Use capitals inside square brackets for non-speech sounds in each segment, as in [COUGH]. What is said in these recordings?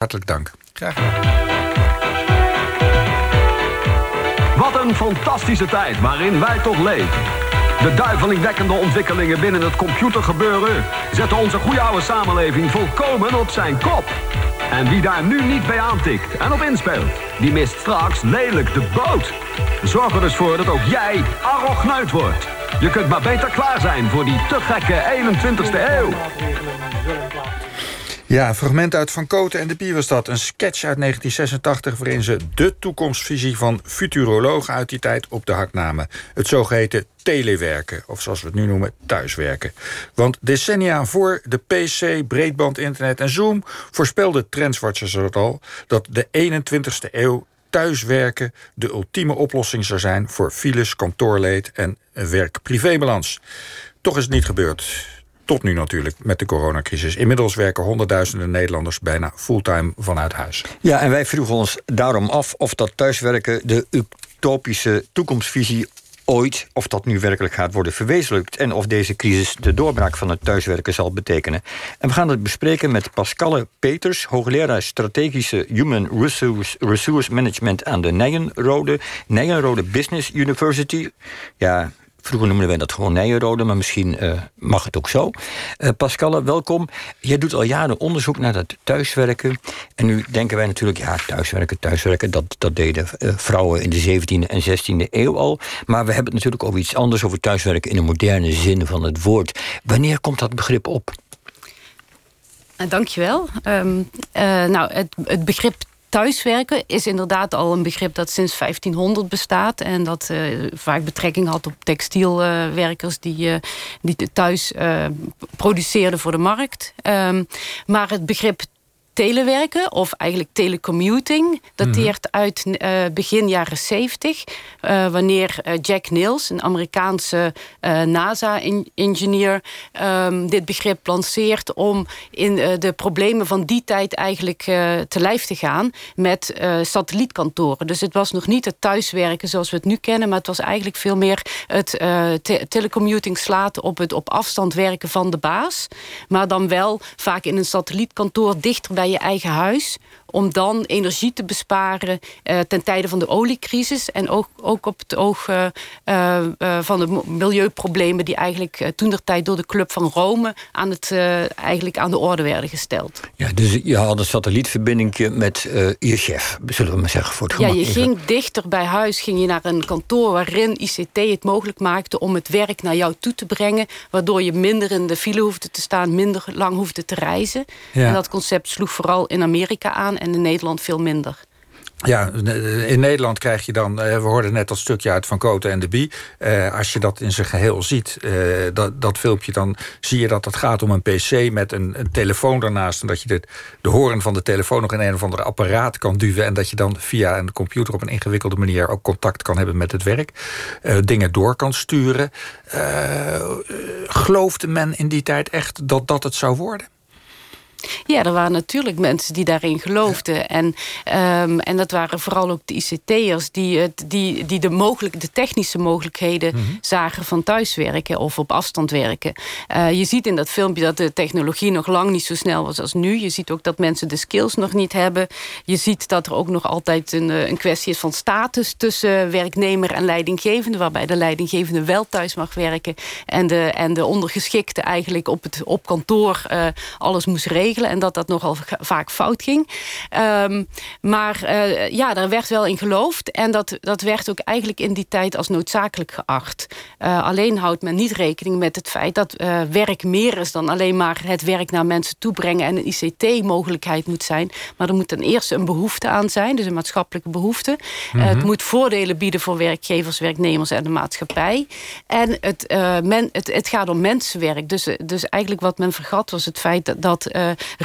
Hartelijk dank. Graag gedaan. Wat een fantastische tijd waarin wij tot leven. De duivelingwekkende ontwikkelingen binnen het computergebeuren zetten onze goede oude samenleving volkomen op zijn kop. En wie daar nu niet bij aantikt en op inspeelt, die mist straks lelijk de boot. Zorg er dus voor dat ook jij arrognuit wordt. Je kunt maar beter klaar zijn voor die te gekke 21ste eeuw. Ja, een fragment uit Van Koten en de Bier. Een sketch uit 1986 waarin ze de toekomstvisie van futurologen uit die tijd op de hak namen. Het zogeheten telewerken, of zoals we het nu noemen, thuiswerken. Want decennia voor de PC, breedband, internet en Zoom... voorspelde Trendswatchers het al dat de 21ste eeuw thuiswerken de ultieme oplossing zou zijn... voor files, kantoorleed en werk-privébalans. Toch is het niet gebeurd. Tot nu natuurlijk met de coronacrisis. Inmiddels werken honderdduizenden Nederlanders bijna fulltime vanuit huis. Ja, en wij vroegen ons daarom af of dat thuiswerken de utopische toekomstvisie ooit, of dat nu werkelijk gaat worden verwezenlijkt... en of deze crisis de doorbraak van het thuiswerken zal betekenen. En we gaan het bespreken met Pascale Peters... hoogleraar strategische Human Resource, Management... aan de Nijenrode, Nijenrode Business University. Ja, Vroeger noemden wij dat gewoon Nijenrode, maar misschien uh, mag het ook zo. Uh, Pascale, welkom. Jij doet al jaren onderzoek naar dat thuiswerken. En nu denken wij natuurlijk, ja, thuiswerken, thuiswerken... dat, dat deden uh, vrouwen in de 17e en 16e eeuw al. Maar we hebben het natuurlijk over iets anders... over thuiswerken in de moderne zin van het woord. Wanneer komt dat begrip op? Dankjewel. Um, nou, het, het begrip thuiswerken is inderdaad al een begrip dat sinds 1500 bestaat. En dat uh, vaak betrekking had op textielwerkers die, uh, die thuis produceerden voor de markt. Um, maar het begrip telewerken, of eigenlijk telecommuting, dateert mm uit uh, begin jaren 70. Uh, wanneer uh, Jack Niels, een Amerikaanse NASA-ingenieur, um, dit begrip lanceert om in de problemen van die tijd eigenlijk te lijf te gaan met satellietkantoren. Dus het was nog niet het thuiswerken zoals we het nu kennen, maar het was eigenlijk veel meer het te telecommuting slaat op het op afstand werken van de baas. Maar dan wel vaak in een satellietkantoor dichter bij je eigen huis om dan energie te besparen uh, ten tijde van de oliecrisis. En ook, ook op het oog uh, uh, van de milieuproblemen die eigenlijk toen der tijd door de Club van Rome aan, het, eigenlijk aan de orde werden gesteld. Ja, dus je had een satellietverbinding met je chef, zullen we maar zeggen. Voor het ja, je ging dichter bij huis, ging je naar een kantoor waarin ICT het mogelijk maakte om het werk naar jou toe te brengen. Waardoor je minder in de file hoefde te staan, minder lang hoefde te reizen. Ja. En dat concept sloeg vooral in Amerika aan en in Nederland veel minder. Ja, in Nederland krijg je dan, eh, we hoorden net dat stukje uit Van Koten en de Bie. Eh, als je dat in zijn geheel ziet, eh, dat, dat filmpje, dan zie je dat het gaat om een pc met een, telefoon daarnaast. En dat je de, de horen van de telefoon nog in een of andere apparaat kan duwen. En dat je dan via een computer op een ingewikkelde manier ook contact kan hebben met het werk. Uh, dingen door kan sturen. geloofde men in die tijd echt dat dat het zou worden? Ja, er waren natuurlijk mensen die daarin geloofden. En, um, en dat waren vooral ook de ICT'ers die, het, die, die de, mogelijk, de technische mogelijkheden mm -hmm. zagen van thuiswerken of op afstand werken. Uh, je ziet in dat filmpje dat de technologie nog lang niet zo snel was als nu. Je ziet ook dat mensen de skills nog niet hebben. Je ziet dat er ook nog altijd een, een kwestie is van status tussen werknemer en leidinggevende, waarbij de leidinggevende wel thuis mag werken en de, en de ondergeschikte eigenlijk op, het, op kantoor uh, alles moest regelen regelen. En dat dat nogal vaak fout ging. Um, maar uh, ja, daar werd wel in geloofd. En dat, dat werd ook eigenlijk in die tijd als noodzakelijk geacht. Uh, alleen houdt men niet rekening met het feit dat uh, werk meer is dan alleen maar het werk naar mensen toe brengen en een ICT-mogelijkheid moet zijn. Maar er moet ten eerste een behoefte aan zijn, dus een maatschappelijke behoefte. Mm -hmm. het moet voordelen bieden voor werkgevers, werknemers en de maatschappij. En het, men, het, het gaat om mensenwerk. Dus, dus eigenlijk wat men vergat was het feit dat, dat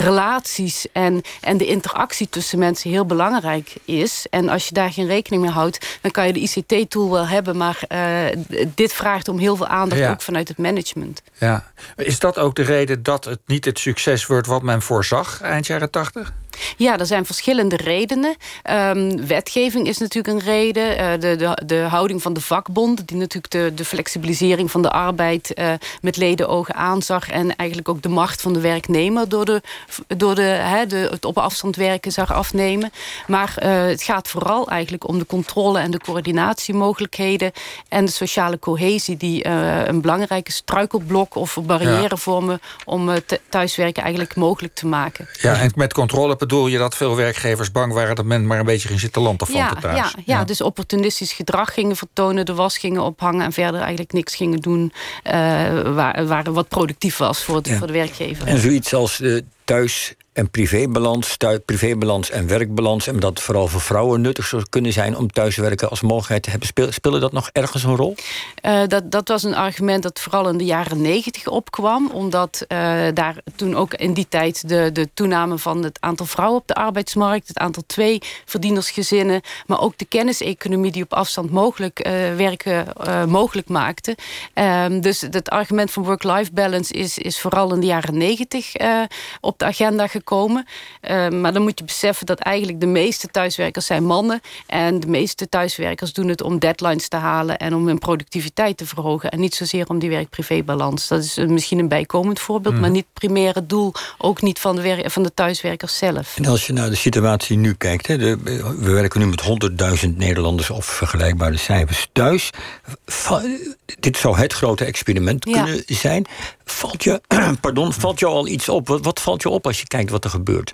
relaties en, en de interactie tussen mensen heel belangrijk is. En als je daar geen rekening mee houdt, dan kan je de ICT-tool wel hebben. Maar uh, dit vraagt om heel veel aandacht, ja. ook vanuit het management. Ja. Is dat ook de reden dat het niet het succes wordt wat men voorzag eind jaren tachtig? Ja, er zijn verschillende redenen. Um, wetgeving is natuurlijk een reden. Uh, de, de, de houding van de vakbond, die natuurlijk de, de flexibilisering van de arbeid uh, met ledenogen aanzag. En eigenlijk ook de macht van de werknemer door, de, door de, de, het op afstand werken zag afnemen. Maar uh, het gaat vooral eigenlijk om de controle en de coördinatiemogelijkheden. En de sociale cohesie, die een belangrijke struikelblok of barrière vormen om thuiswerken eigenlijk mogelijk te maken. Ja, en met controle bedoel je dat veel werkgevers bang waren... dat men maar een beetje ging zitten landen van ja, thuis? Ja, ja, dus opportunistisch gedrag gingen vertonen... de was gingen ophangen en verder eigenlijk niks gingen doen... Uh, waar, waar wat productief was voor, de, ja. voor de werkgever. En zoiets als uh, thuis en privébalans, privébalans en werkbalans... en dat vooral voor vrouwen nuttig zou kunnen zijn... om thuiswerken als mogelijkheid te hebben. Speel, speelde dat nog ergens een rol? Uh, dat, dat was een argument dat vooral in de jaren negentig opkwam. Omdat uh, daar toen ook in die tijd... De, de toename van het aantal vrouwen op de arbeidsmarkt... het aantal twee-verdienersgezinnen... maar ook de kenniseconomie die op afstand mogelijk uh, werken mogelijk maakte. Ehm, dus het argument van work-life balance... Is, is vooral in de jaren negentig op de agenda gekomen komen. Uh, maar dan moet je beseffen dat eigenlijk de meeste thuiswerkers zijn mannen. En de meeste thuiswerkers doen het om deadlines te halen... en om hun productiviteit te verhogen. En niet zozeer om die werk-privé-balans. Dat is misschien een bijkomend voorbeeld... Mm. maar niet het primaire doel, ook niet van de, van de thuiswerkers zelf. En als je naar de situatie nu kijkt... Hè, de, we werken nu met 100.000 Nederlanders of vergelijkbare cijfers thuis. Dit zou het grote experiment ja. kunnen zijn. Valt je, [CLEARS THROAT] pardon, valt jou al iets op? Wat, wat valt je op als je kijkt wat er gebeurt?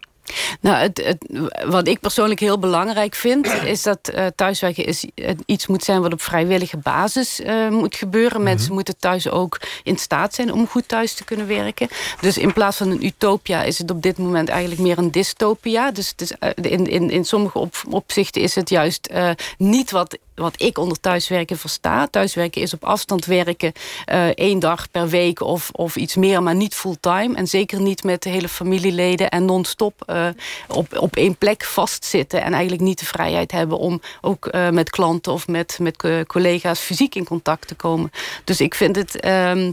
Nou, het, het, wat ik persoonlijk heel belangrijk vind... [CLEARS THROAT] is dat uh, thuiswerken is, iets moet zijn wat op vrijwillige basis uh, moet gebeuren. Mm -hmm. Mensen moeten thuis ook in staat zijn om goed thuis te kunnen werken. Dus in plaats van een utopia is het op dit moment eigenlijk meer een dystopia. Dus het is, uh, in, in, in sommige op, opzichten is het juist niet wat wat ik onder thuiswerken versta. Thuiswerken is op afstand werken uh, één dag per week of, of iets meer, maar niet fulltime. En zeker niet met de hele familieleden en non-stop uh, op, op één plek vastzitten. En eigenlijk niet de vrijheid hebben om ook uh, met klanten of met, met collega's fysiek in contact te komen. Dus ik vind het, um,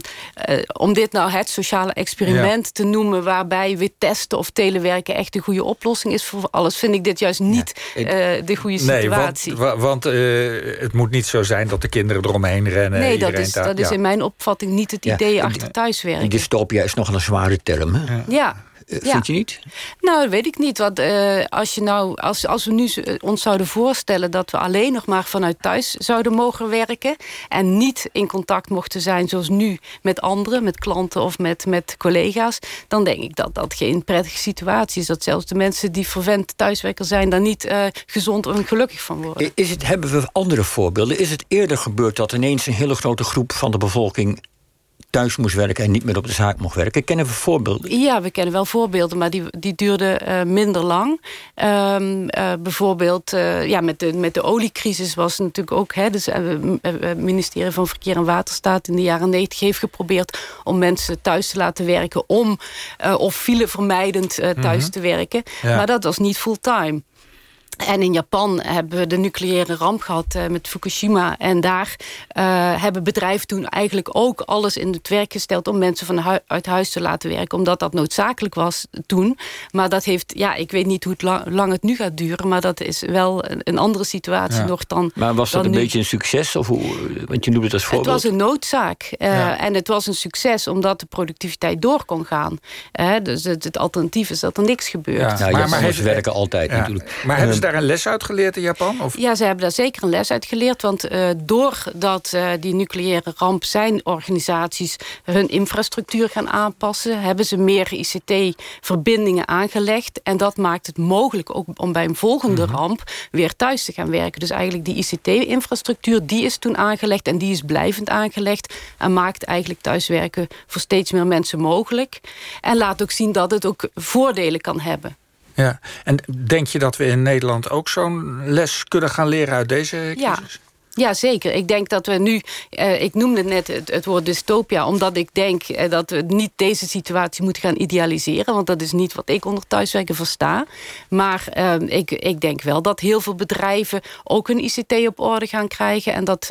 om dit nou het sociale experiment ja. te noemen, waarbij we testen of telewerken echt de goede oplossing is voor alles, vind ik dit juist niet ja. de goede situatie. Nee, want, want het moet niet zo zijn dat de kinderen eromheen rennen. Nee, dat is, dat is in mijn opvatting niet het idee ja, achter thuiswerken. Dystopia is nog een zware term, hè? Ja. Ja. Uh, vind je niet? Nou, dat weet ik niet. Want uh, als, je nou, als, als we nu ons zouden voorstellen... dat we alleen nog maar vanuit thuis zouden mogen werken... en niet in contact mochten zijn zoals nu met anderen... met klanten of met, met collega's... dan denk ik dat dat geen prettige situatie is. Dat zelfs de mensen die verwend thuiswerker zijn... daar niet uh, gezond en gelukkig van worden. Is het, hebben we andere voorbeelden? Is het eerder gebeurd dat ineens een hele grote groep van de bevolking thuis moest werken en niet meer op de zaak mocht werken. Kennen we voorbeelden? Ja, we kennen wel voorbeelden, maar die, die duurden uh, minder lang. Um, uh, bijvoorbeeld uh, ja, met, de, met de oliecrisis was het natuurlijk ook... Hè, dus, het ministerie van Verkeer en Waterstaat in de jaren 90 heeft geprobeerd... om mensen thuis te laten werken om of file vermijdend thuis mm -hmm. te werken. Ja. Maar dat was niet fulltime. En in Japan hebben we de nucleaire ramp gehad uh, met Fukushima. En daar uh, hebben bedrijven toen eigenlijk ook alles in het werk gesteld... om mensen van hu uit huis te laten werken. Omdat dat noodzakelijk was toen. Maar dat heeft, ja, ik weet niet hoe het lang, lang het nu gaat duren... maar dat is wel een, een andere situatie ja. nog dan Maar was dat een nu. beetje een succes? Of hoe, want je noemde het als voorbeeld. Het was een noodzaak. Uh, ja. En het was een succes omdat de productiviteit door kon gaan. dus het, het, alternatief is dat er niks gebeurt. Ja, ja maar, maar werken altijd natuurlijk. Maar hebben ze daar een les uit geleerd in Japan? Of? Ja, ze hebben daar zeker een les uit geleerd. Want uh, doordat uh, die nucleaire ramp zijn organisaties hun infrastructuur gaan aanpassen... hebben ze meer ICT-verbindingen aangelegd. En dat maakt het mogelijk ook om bij een volgende mm -hmm. ramp weer thuis te gaan werken. Dus eigenlijk die ICT-infrastructuur, die is toen aangelegd... en die is blijvend aangelegd. En maakt eigenlijk thuiswerken voor steeds meer mensen mogelijk. En laat ook zien dat het ook voordelen kan hebben. Ja, en denk je dat we in Nederland ook zo'n les kunnen gaan leren uit deze crisis? Ja. Ja, zeker. Ik denk dat we nu... Uh, ik noemde net het, het, woord dystopia... omdat ik denk uh, dat we niet deze situatie moeten gaan idealiseren. Want dat is niet wat ik onder thuiswerken versta. Maar uh, ik, ik denk wel dat heel veel bedrijven... ook hun ICT op orde gaan krijgen... en dat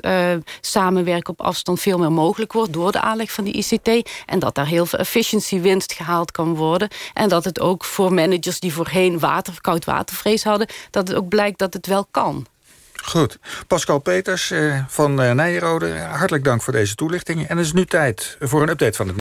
samenwerken op afstand veel meer mogelijk wordt... door de aanleg van die ICT. En dat daar heel veel efficiency winst gehaald kan worden. En dat het ook voor managers die voorheen water, koud watervrees hadden... dat het ook blijkt dat het wel kan. Goed. Pascal Peters eh, van eh, Nijrode, hartelijk dank voor deze toelichting. En het is nu tijd voor een update van het